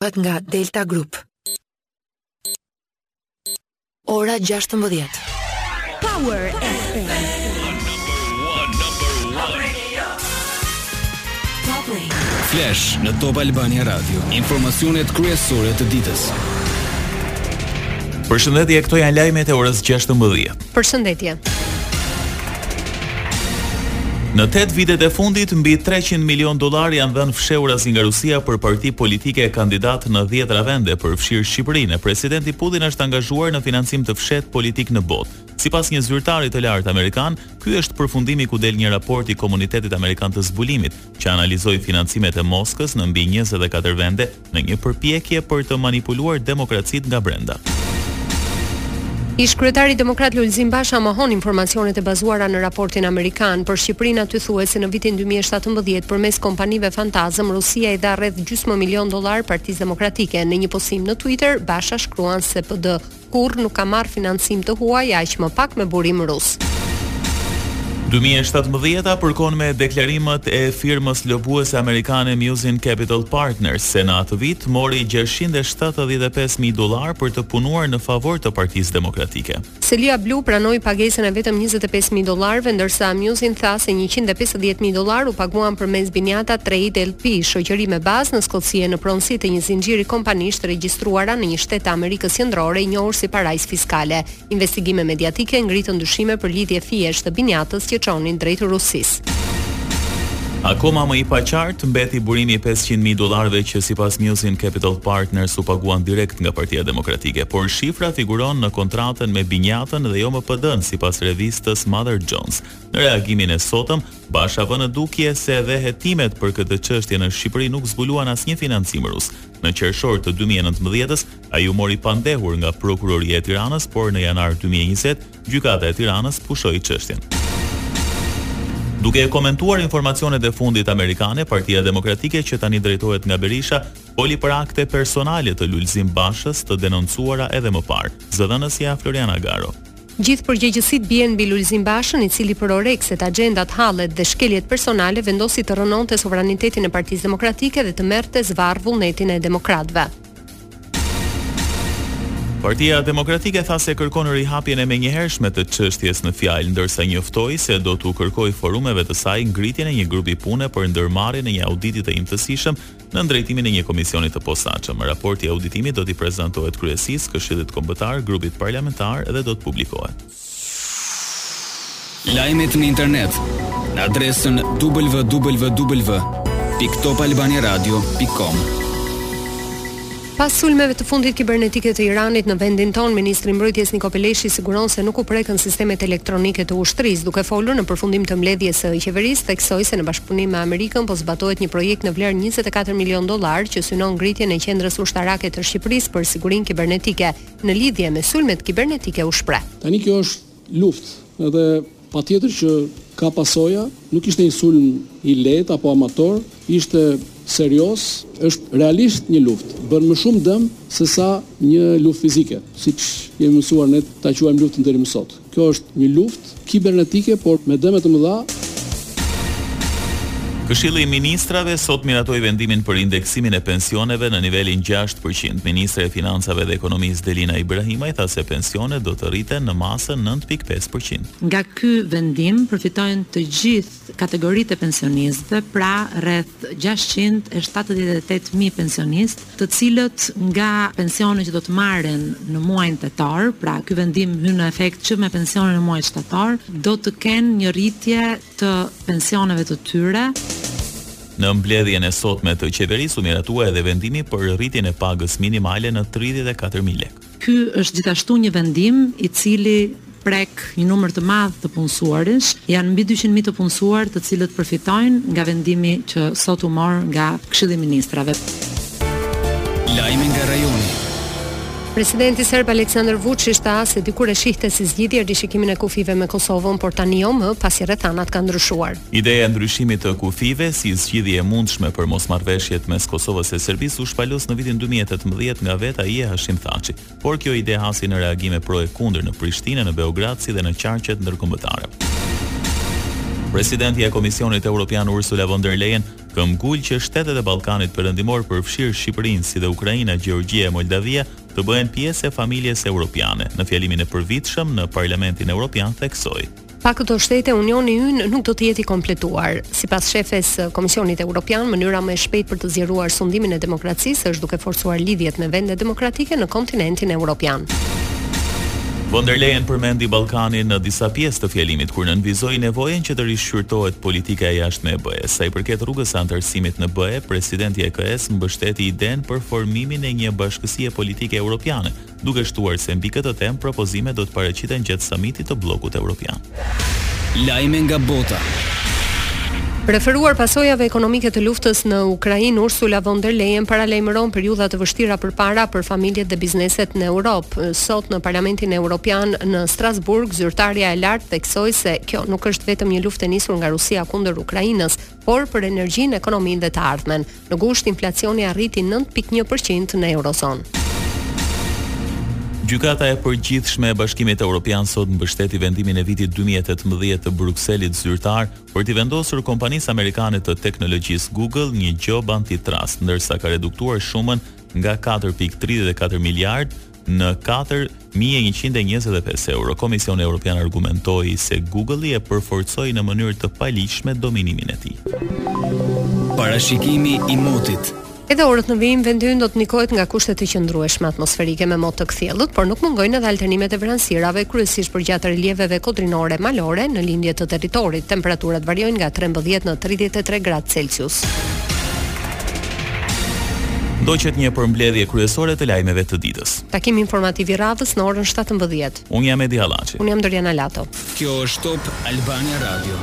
Pjatë nga Delta Group. Ora 16. Power FM. Flash në Top Albania Radio. Informacionet kryesore të ditës. Përshëndetje, këto janë lajmet e orës 16. Në 8 vitet e fundit, mbi 300 milion dollarë janë dhënë fshehurazi nga Rusia për parti politike e kandidatë në dhjetëra vende, përfshirë Shqipërinë. Presidenti Putin është angazhuar në financim të fshehtë politik në botë. Sipas një zyrtari të lartë amerikan, ky është përfundimi ku del një raport i Komunitetit Amerikan të Zbulimit, që analizoi financimet e Moskës në mbi 24 vende në një përpjekje për të manipuluar demokracitë nga brenda. Ish-kryetari demokrat Lulzim Basha mohon informacionet e bazuara në raportin amerikan. Për Shqipërinë aty thuhet se në vitin dy mijë e shtatëmbëdhjetë përmes kompanive fantazëm Rusia i dha rreth gjysmë milion dollarë Partisë Demokratike. Në një postim në Twitter, Basha shkruan se PD Kurrë nuk ka marrë financim të huaj e aq më pak me burim rus. Dy mijë e shtatëmbëdhjetë përkon me deklarimet e firmës lobuese amerikane Muzin Capital Partners se në atë vit mori gjashtëqind e shtatëdhjetë e pesë mijë dollarë për të punuar në favor të Partisë Demokratike. Selia Blu pranoi pagesën e vetëm njëzet e pesë mijë dollarëve, ndërsa Muzin tha se njëqind e pesëdhjetë mijë dollarë u paguan përmes Biniatta Trade LP, shoqëri me bazë në Skoci e në pronësi të një zinxhiri kompanish të regjistruara struara në një shtet të Amerikës Qendrore i njohur si parajsë fiskale. Investigime mediatike ngritën dyshime për lidhje fijesh të Binjatës që çonin drejt Rusisë. Akoma më i paqartë mbeti burimi i pesëqind mijë dollarëve që sipas Muzin Capital Partners u paguan direkt nga Partia Demokratike, por shifra figuron në kontratën me Binjatën dhe jo me PD-në, sipas revistës Mother Jones. Në reagimin e sotëm, Basha vë në dukje se edhe hetimet për këtë çështje në Shqipëri nuk zbuluan asnjë financim rus. Në qershor të dy mijë e nëntëmbëdhjetës, ai u mor i pandehur nga Prokuroria e Tiranës, por në janar dy mijë e njëzet, Gjykata e Tiranës pushoi çështjen. Duke e komentuar informacionet e fundit amerikane, Partia Demokratike që tani drejtohet nga Berisha, foli për akte personale të Lulzim Bashës të denoncuara edhe më parë. Zëdhënësja Floriana Garo. Gjithë përgjegjësitë bien mbi Lulzim Bashën, i cili për orekset, agjendat, hallet dhe shkeljet personale vendosi të rrënonte sovranitetin e Partisë Demokratike dhe të merrte zvarrë vullnetin e demokratëve. Partia Demokratike tha se kërkon rihapjen e menjëhershme të çështjes në fjalë, ndërsa njoftoi se do t'u kërkojë forumeve të saj ngritjen e një grupi pune për ndërmarrjen e një auditi të imtësishëm nën drejtimin e një komisioni të posaçëm. Raporti i auditimit do t'i prezantohet Kryesisë, Këshillit Kombëtar, Grupit Parlamentar dhe do të publikohet. Lajmet në internet në adresën www.topalbaniaradio.com. Pas sulmeve të fundit kibernetike të Iranit në vendin tonë, ministri i Mbrojtjes Niko Peleshi siguron se nuk u prekën sistemet elektronike të ushtrisë. Duke folur në përfundim të mbledhjes së qeverisë, theksoi se në bashkëpunim me Amerikën po zbatohet një projekt në vlerë njëzet e katër milionë dollarë që synon ngritjen e Qendrës Ushtarake të Shqipërisë për Sigurinë Kibernetike. Në lidhje me sulmet kibernetike u shpreh. Tani kjo është luftë edhe patjetër që ka pasoja, nuk ishte një sulm i lehtë apo amator, ishte serioz, është realisht një luftë, bën më shumë dëm se sa një luftë fizike, siç jemi mësuar ne ta quajmë luftën deri më sot. Kjo është një luftë kibernetike, por me dëme të mëdha. Këshilli i Ministrave sot miratoi vendimin për indeksimin e pensioneve në nivelin gjashtë për qind. Ministrja e Financave dhe Ekonomisë Delina Ibrahimaj tha se pensionet do të rriten në masën nëntë pikë pesë për qind. Nga ky vendim përfitojnë të gjithë kategoritë e pensionistëve, pra rreth gjashtëqind e shtatëdhjetë e tetë mijë pensionistë të cilët nga pensionet që do të marrin në muajin tetor, pra ky vendim hyn në efekt që me pensionin e muajit shtator, do të kenë një rritje të pensioneve të tyre. Në mbledhjen e sotme të qeverisë u miratua edhe vendimi për rritjen e pagës minimale në tridhjetë e katër mijë lekë. Ky është gjithashtu një vendim i cili prek një numër të madh të punësuarish. Janë mbi dyqind mijë të punësuar të cilët përfitojnë nga vendimi që sot u mor nga Këshilli i Ministrave. Lajme nga rajoni. Presidenti serb Aleksandar Vuçiç tha se dikur e shihte si zgjidhje rishikimin e kufijve me Kosovën, por tani jo më, pasi rrethanat kanë ndryshuar. Ideja e ndryshimit të kufijve, si zgjidhje e mundshme për mosmarrëveshjet mes Kosovës e Serbisë, u shpalos në vitin dy mijë e tetëmbëdhjetë nga vetë ai e Hashim Thaçi. Por kjo ide hasi në reagime pro e kundër në Prishtinë e në Beograd si dhe në qarqet ndërkombëtare. Presidentja e Komisionit Europian Ursula von der Leyen këmbgul që shtetet e Ballkanit Perëndimor, përfshirë Shqipërinë si dhe Ukraina, Gjeorgjia e Moldavia, të bëhen pjesë e familjes europiane, në fjalimin e përvitshëm në Parlamentin Europian theksoi. Pa këto shtete, unioni ynë nuk do të jetë i kompletuar. Sipas shefes së Komisionit Europian, mënyra më e shpejtë për të zgjeruar sundimin e demokracisë është duke forcuar lidhjet me vende demokratike në kontinentin europian. Von der Leyen përmendi Ballkanin në disa pjesë të fjalimit kur nënvizoi nevojën që të rishqyrtohet politika e jashtme e BE. Sa i përket rrugës së anëtarësimit në BE, presidentja e KE-së mbështeti idenë për formimin e një bashkësie politike europiane, duke shtuar se mbi këtë temë propozime do të paraqiten gjatë Samitit të Bllokut Evropian. Lajme nga bota. Referuar pasojave ekonomike të luftës në Ukrainë, Ursula von der Leyen paralajmëron periudha të vështira përpara për familjet dhe bizneset në Europë. Sot në Parlamentin Evropian në Strasburg, zyrtarja e lartë theksoi se kjo nuk është vetëm një luftë e nisur nga Rusia kundër Ukrainës, por për energjinë, ekonominë dhe të ardhmen. Në gusht inflacioni arriti 9.1% në eurozonë. Gjykata e Përgjithshme e Bashkimit Evropian sot mbështeti vendimin e vitit 2018 të Brukselit zyrtar për t'i vendosur kompanisë amerikane të teknologjisë Google një gjobë antitrust, ndërsa ka reduktuar shumën nga 4.34 miliardë në 4.125 euro. Komisioni Europian argumentoi se Google-i e përforcoi në mënyrë të paligjshme dominimin e tij. Parashikimi i motit Edhe orët në vijim vendi ynë do të ndikohet nga kushte të qëndrueshme atmosferike me mot të kthjellët, por nuk mungojnë edhe alternimet e vranësirave, kryesisht përgjatë relieveve kodrinore malore në lindje të territorit. Temperaturat variojnë nga 13 në 33 gradë Celsius. Ndoqët një përmbledhje kryesore të lajmeve të ditës. Takimi informativ i radhës në orën 17. Unë jam Edi Hallaçi. Unë jam Doriana Lato. Kjo është Top Albania Radio.